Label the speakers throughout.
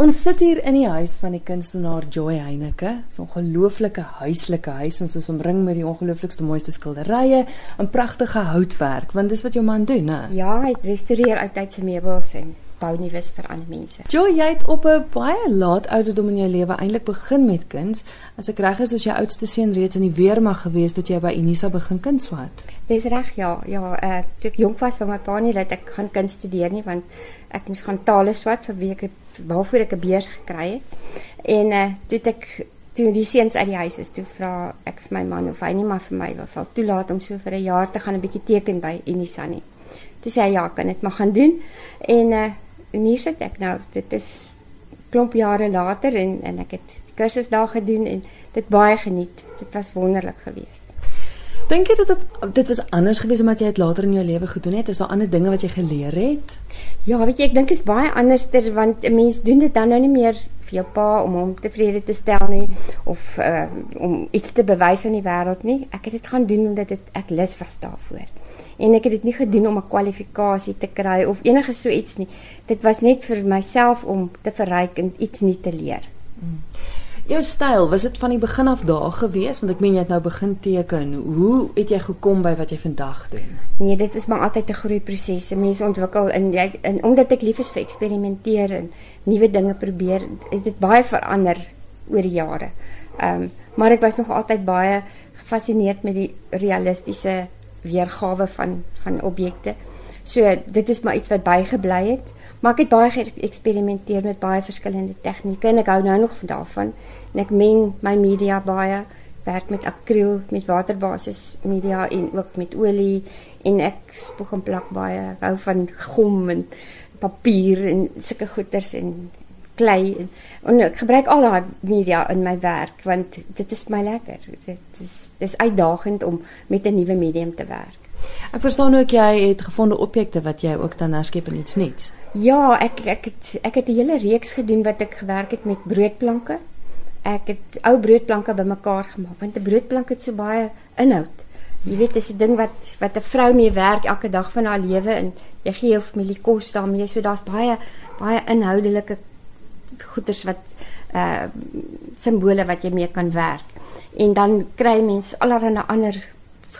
Speaker 1: Ons sit hier in die huis van die kunstenaar Joy Heineke. 'n Ongelooflike huislike huis. Ons is omring met die ongelooflikste mooiste skilderye en pragtige houtwerk, want dis wat jou man doen, né?
Speaker 2: Ja, hy restoreer altydse meubels en bou nuus vir ander mense.
Speaker 1: Joy, jy het op 'n baie laat ouderdom in jou lewe eintlik begin met kuns. As ek reg is, was jou oudste seun reeds in die weermag gewees toe jy by Unisa begin kunswat.
Speaker 2: Dis reg, ja. Ja, uh, toe ek jonk was, wou my pa nie dat ek gaan kuns studeer nie, want ek moes gaan tale swat vir wie ek waarvoor ek 'n beurs gekry het. En uh, toe ek toe die seuns uit die huis is, toe vra ek vir my man of hy nie maar vir my wil sal toelaat om so vir 'n jaar te gaan 'n bietjie teken by Unisa nie. Toe sê hy ja, kan dit maar gaan doen. En uh, en hier sit ek nou. Dit is klomp jare later en en ek het die kursus daar gedoen en dit baie geniet. Dit was wonderlik geweest.
Speaker 1: Dink jy dat dit dit was anders geweest omdat jy dit later in jou lewe gedoen het? Is daar ander dinge wat jy geleer het?
Speaker 2: Ja, weet jy, ek dink is baie anderster want 'n mens doen dit dan nou nie meer vir jou pa om hom tevrede te stel nie of uh, om iets te bewys aan die wêreld nie. Ek het dit gaan doen omdat dit ek lus was daarvoor en ek het dit nie gedoen om 'n kwalifikasie te kry of enige so iets nie. Dit was net vir myself om te verryk en iets nuut te leer. Mm.
Speaker 1: Jou styl, was dit van die begin af daar gewees want ek meen jy het nou begin teken. Hoe het jy gekom by wat jy vandag doen?
Speaker 2: Nee, dit is maar altyd 'n groeiproses. Mense ontwikkel en jy en omdat ek lief is vir eksperimenteer en nuwe dinge probeer, het dit baie verander oor die jare. Ehm um, maar ek was nog altyd baie gefassineerd met die realistiese weergawe van van objekte. So dit is maar iets wat bygebly het, maar ek het baie geëksperimenteer met baie verskillende tegnieke en ek hou nou nog van daarvan. En ek meng my media baie werk met akriel, met waterbasis media en ook met olie en ek spoeg en plak baie. Ek hou van gom en papier en sulke goeders en klei en, en ek gebruik al daai media in my werk want dit is my lekker. Dit is dis uitdagend om met 'n nuwe medium te werk.
Speaker 1: Ek verstaan ook jy het gefonde objekte wat jy ook dan herskep in iets nuuts.
Speaker 2: Ja, ek ek het ek het 'n hele reeks gedoen wat ek gewerk het met broodplanke. Ek het ou broodplanke bymekaar gemaak want 'n broodplank het so baie inhoud. Jy weet dis 'n ding wat wat 'n vrou mee werk elke dag van haar lewe en jy gee jou familie kos daarmee. So daar's baie baie inhoudelike goeders wat uh simbole wat jy mee kan werk. En dan kry mens allerlei ander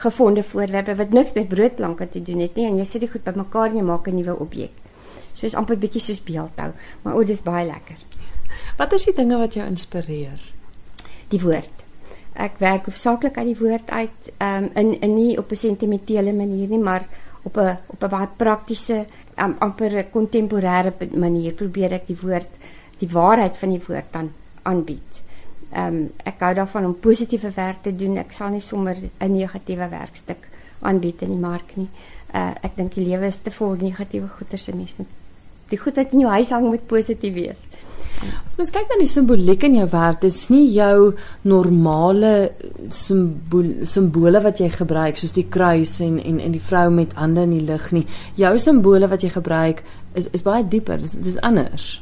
Speaker 2: gevonde voorwerpe wat niks met broodplanke te doen het nie en jy sit dit goed bymekaar en jy maak 'n nuwe objek. So is amper bietjie soos beeldhou, maar o, dis baie lekker.
Speaker 1: Wat is die dinge wat jou inspireer?
Speaker 2: Die woord. Ek werk hoofsaaklik uit die woord uit, ehm um, in in nie op 'n sentimentele manier nie, maar op 'n op 'n baie praktiese, um, amper kontemporêre manier probeer ek die woord die waarheid van die woord dan aanbied. Ehm um, ek hou daarvan om positiewe werk te doen. Ek sal nie sommer 'n negatiewe werkstuk aanbied in die mark nie. Uh ek dink die lewe is te vol negatiewe goeters se mens moet die goed wat in jou huis hang moet positief wees.
Speaker 1: As mens kyk na die simboliek in jou werk, dit is nie jou normale simbole simbole wat jy gebruik soos die kruis en en en die vrou met hande in die lug nie. Jou simbole wat jy gebruik is is baie dieper. Dit is, is anders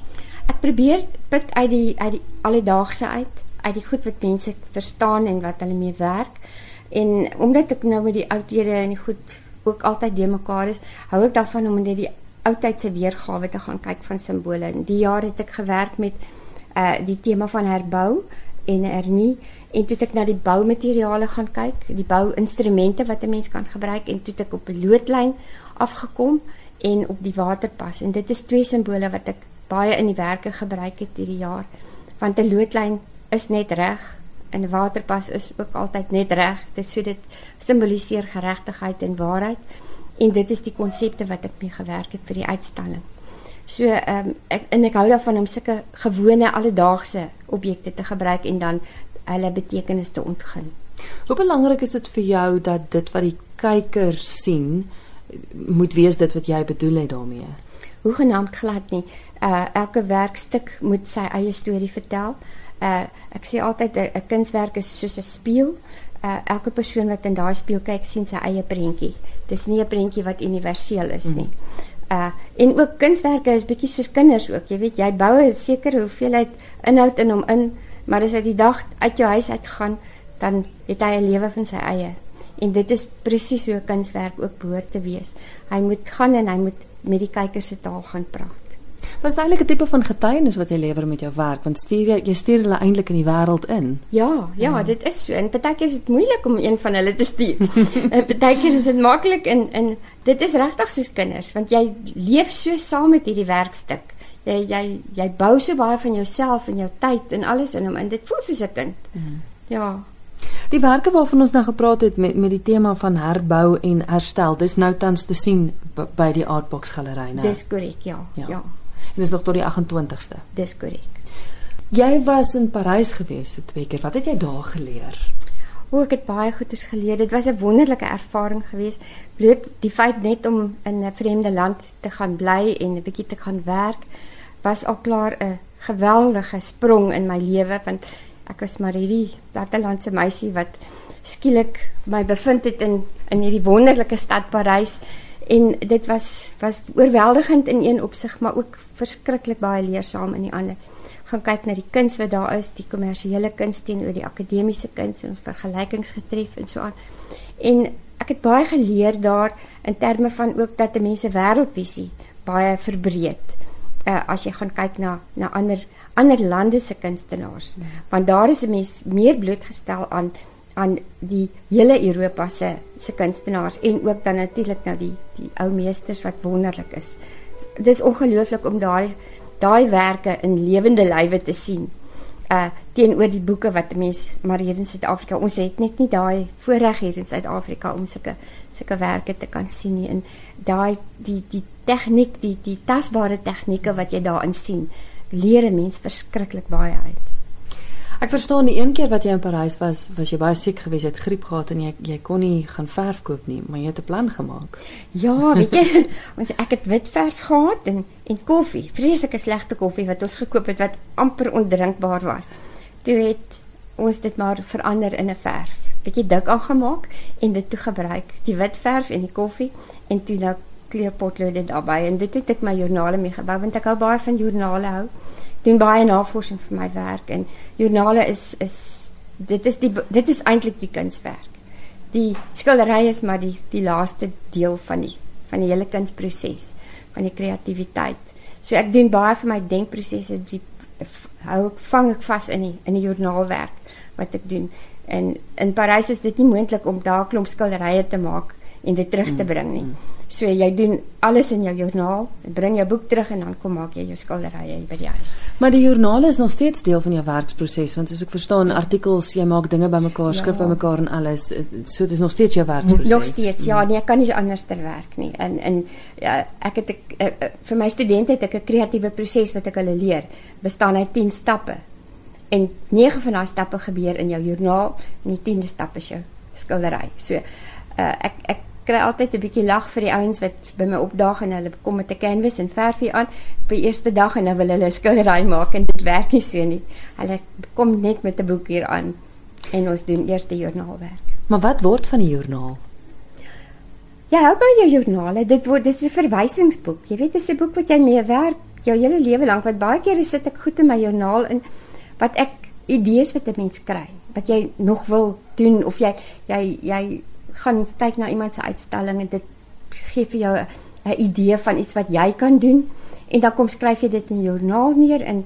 Speaker 2: ek probeer pik uit die uit die alledaagse uit, uit die goed wat mense verstaan en wat hulle mee werk. En omdat ek nou met die oudhede en die goed ook altyd de mekaar is, hou ek daarvan om net die oudtydse weergawe te gaan kyk van simbole. In die jaar het ek gewerk met uh die tema van herbou en hernie en toe ek na die boumateriale gaan kyk, die bouinstrumente wat 'n mens kan gebruik en toe ek op 'n loodlyn afgekom en op die waterpas en dit is twee simbole wat ek baie in die werke gebruik het hierdie jaar want 'n loodlyn is net reg en 'n waterpas is ook altyd net reg. Dit so dit simboliseer geregtigheid en waarheid en dit is die konsepte wat ek mee gewerk het vir die uitstalling. So ehm um, ek en ek hou daarvan om sulke gewone alledaagse objekte te gebruik en dan hulle betekenis te ontgin.
Speaker 1: Hoe belangrik is dit vir jou dat dit wat die kyker sien moet wees dit wat jy bedoel het daarmee?
Speaker 2: Hoegenaamd glad nie. Uh elke werkstuk moet sy eie storie vertel. Uh ek sê altyd 'n kunswerk is soos 'n spieël. Uh elke persoon wat in daai spieël kyk, sien sy eie prentjie. Dis nie 'n prentjie wat universeel is nie. Uh en ook kunswerke is bietjie soos kinders ook. Jy weet, jy bou 'n sekere hoeveelheid inhoud in hom in, maar as hy die dag uit jou huis uit gaan, dan het hy 'n lewe van sy eie. En dit is presies hoe 'n kunswerk ook behoort te wees. Hy moet gaan en hy moet met die kykers se taal gaan praat.
Speaker 1: Maar dit is eintlik 'n tipe van getuienis wat jy lewer met jou werk, want stuur jy jy stuur hulle eintlik in die wêreld in.
Speaker 2: Ja, ja, ja, dit is so. En partykeer is dit moeilik om een van hulle te stuur. en partykeer is dit maklik en en dit is regtig soos kinders, want jy leef so saam met hierdie werkstuk. Jy jy jy bou so baie van jouself en jou tyd en alles in hom en dit voel soos 'n kind. Mm. Ja.
Speaker 1: Die werke waarvan ons nou gepraat het met met die tema van herbou en herstel, dis nou tans te sien by die Artbox galery, né?
Speaker 2: Dis korrek, ja. Ja. ja.
Speaker 1: En dis nog tot die 28ste.
Speaker 2: Dis korrek.
Speaker 1: Jy was in Parys gewees so twee keer. Wat het jy daar geleer?
Speaker 2: O, ek het baie goeders geleer. Dit was 'n wonderlike ervaring geweest. Bloot die feit net om in 'n vreemde land te gaan bly en 'n bietjie te gaan werk was al klaar 'n geweldige sprong in my lewe want ek was maar hierdie plattelandse meisie wat skielik my bevind het in in hierdie wonderlike stad Parys en dit was was oorweldigend in een opsig maar ook verskriklik baie leersaam in die ander gaan kyk na die kuns wat daar is die kommersiële kuns teenoor die akademiese kuns en ons vergelykings getref en so aan en ek het baie geleer daar in terme van ook dat 'n mens se wêreldvisie baie verbreed uh, as jy gaan kyk na na ander ander lande se kunstenaars. Ja. Want daar is 'n mens meer blootgestel aan aan die hele Europa se se kunstenaars en ook dan natuurlik nou die die ou meesters wat wonderlik is. Dis ongelooflik om daai daai werke in lewende lywe te sien. Uh teenoor die boeke wat mense maar hier in Suid-Afrika ons het net nie daai voorreg hier in Suid-Afrika om sulke sulke werke te kan sien nie en daai die die tegniek, die die tasbare tegnieke wat jy daarin sien, leer 'n mens verskriklik baie uit.
Speaker 1: Ek verstaan die een keer wat jy in Parys was, was jy baie siek geweest, jy het griep gehad en jy jy kon nie gaan verf koop nie, maar jy het 'n plan gemaak.
Speaker 2: Ja, weet jy, ons ek het wit verf gehad en en koffie, vreeslike slegte koffie wat ons gekoop het wat amper ondrinkbaar was. Toe het ons dit maar verander in 'n verf. Bietjie dik aangemaak en dit toe gebruik, die wit verf en die koffie en toe nou kleurpotlode daarbey en dit het ek my joernale mee gebou want ek hou baie van joernale hou. Doen baie navorsing vir my werk en joernale is is dit is die dit is eintlik die kunswerk. Die skildery is maar die die laaste deel van die van die hele kunsproses, van die kreatiwiteit. So ek doen baie vir my denkprosesse die hou ek vang ek vas in die in die joernaalwerk wat ek doen. En in Parys is dit nie moontlik om daar klomp skilderye te maak en dit terug te bring nie. So jy doen alles in jou joernaal, bring jou boek terug en dan kom maak jy jou skilderye by die huis.
Speaker 1: Maar die joernaal is nog steeds deel van jou werksproses want as ek verstaan artikels, jy maak dinge bymekaar, ja. skryf bymekaar en alles. So dit is nog steeds jou werksproses.
Speaker 2: Nog steeds. Ja, nee, ek kan nie anders ter werk nie. En en ja, ek het ek, uh, uh, vir my studente het ek 'n kreatiewe proses wat ek hulle leer. Bestaan uit 10 stappe. En 9 van daai stappe gebeur in jou joernaal en die 10de stap is jou skildery. So uh, ek ek kry altyd 'n bietjie lag vir die ouens wat by my opdaag en hulle kom met 'n canvas en verf hier aan op die eerste dag en dan wil hulle 'n skildery maak en dit werk nie so nie. Hulle kom net met 'n boek hier aan en ons doen eers die joernaalwerk.
Speaker 1: Maar wat word van die joernaal?
Speaker 2: Ja, help my jou joernale. Dit word dis 'n verwysingsboek. Jy weet, dis 'n boek wat jy mee werk jou hele lewe lank. Wat baie kere sit ek goed in my joernaal in wat ek idees wat 'n mens kry, wat jy nog wil doen of jy jy jy gaan kyk na iemand se uitstalling en dit gee vir jou 'n idee van iets wat jy kan doen en dan kom skryf jy dit in jou joernaal neer en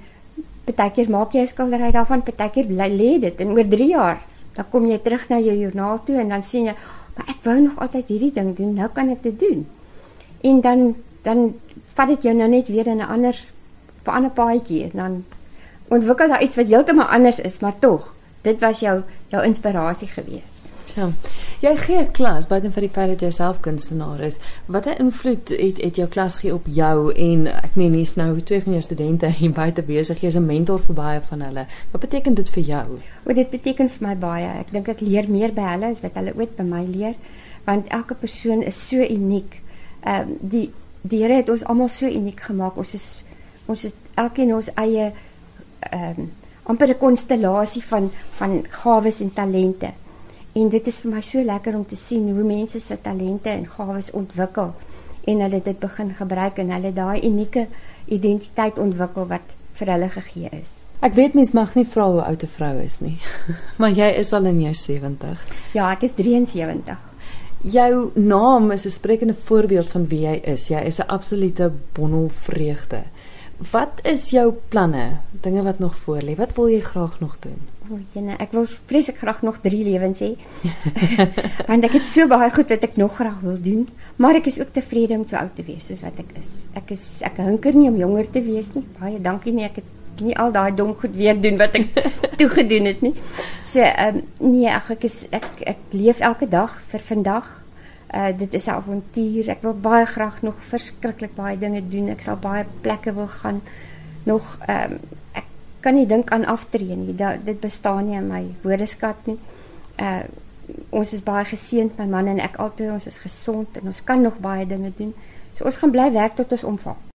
Speaker 2: partykeer maak jy 'n skildery daarvan, partykeer lê dit en oor 3 jaar dan kom jy terug na jou joernaal toe en dan sien jy, maar ek wou nog altyd hierdie ding doen, nou kan ek dit doen. En dan dan vat dit jou nou net weer in 'n ander op 'n ander paadjie en dan ontwikkel daar iets wat heeltemal anders is, maar tog, dit was jou jou inspirasie geweest.
Speaker 1: Ja. Jy gee 'n klas buiten vir die feit dat jy self kunstenaar is. Watter invloed het het jou klas gee op jou en ek meen hier's nou twee van jou studente hier buite besig. Jy's 'n mentor vir baie van hulle. Wat beteken dit vir jou?
Speaker 2: O, dit beteken vir my baie. Ek dink ek leer meer by hulle as wat hulle ooit by my leer, want elke persoon is so uniek. Ehm um, die die Here het ons almal so uniek gemaak. Ons is ons is elkeen ons eie ehm um, amper 'n konstellasie van van gawes en talente. En dit is vir my so lekker om te sien hoe mense se talente en gawes ontwikkel en hulle dit begin gebruik en hulle daai unieke identiteit ontwikkel wat vir hulle gegee is.
Speaker 1: Ek weet mens mag nie vra hoe oud 'n vrou is nie. maar jy is al in jou 70.
Speaker 2: Ja, ek is 73.
Speaker 1: Jou naam is 'n sprekende voorbeeld van wie jy is. Jy is 'n absolute bondel vreugde. Wat is jou planne? Dinge wat nog voor lê. Wat wil jy graag nog doen?
Speaker 2: O, jene, ek wil vreeslik graag nog 3 lewens hê. Want ek het so baie goed wat ek nog graag wil doen, maar ek is ook tevrede om so oud te wees soos wat ek is. Ek is ek hunker nie om jonger te wees nie. Baie dankie nie, ek het nie al daai dom goed weer doen wat ek toe gedoen het nie. So ehm um, nee, ag ek is ek ek leef elke dag vir vandag. Uh dit is 'n avontuur. Ek wil baie graag nog verskriklik baie dinge doen. Ek sal baie plekke wil gaan. Nog ehm um, ek kan nie dink aan aftree nie. Da, dit bestaan nie in my woordeskat nie. Uh ons is baie geseënd my man en ek albei ons is gesond en ons kan nog baie dinge doen. So ons gaan bly werk tot ons omval.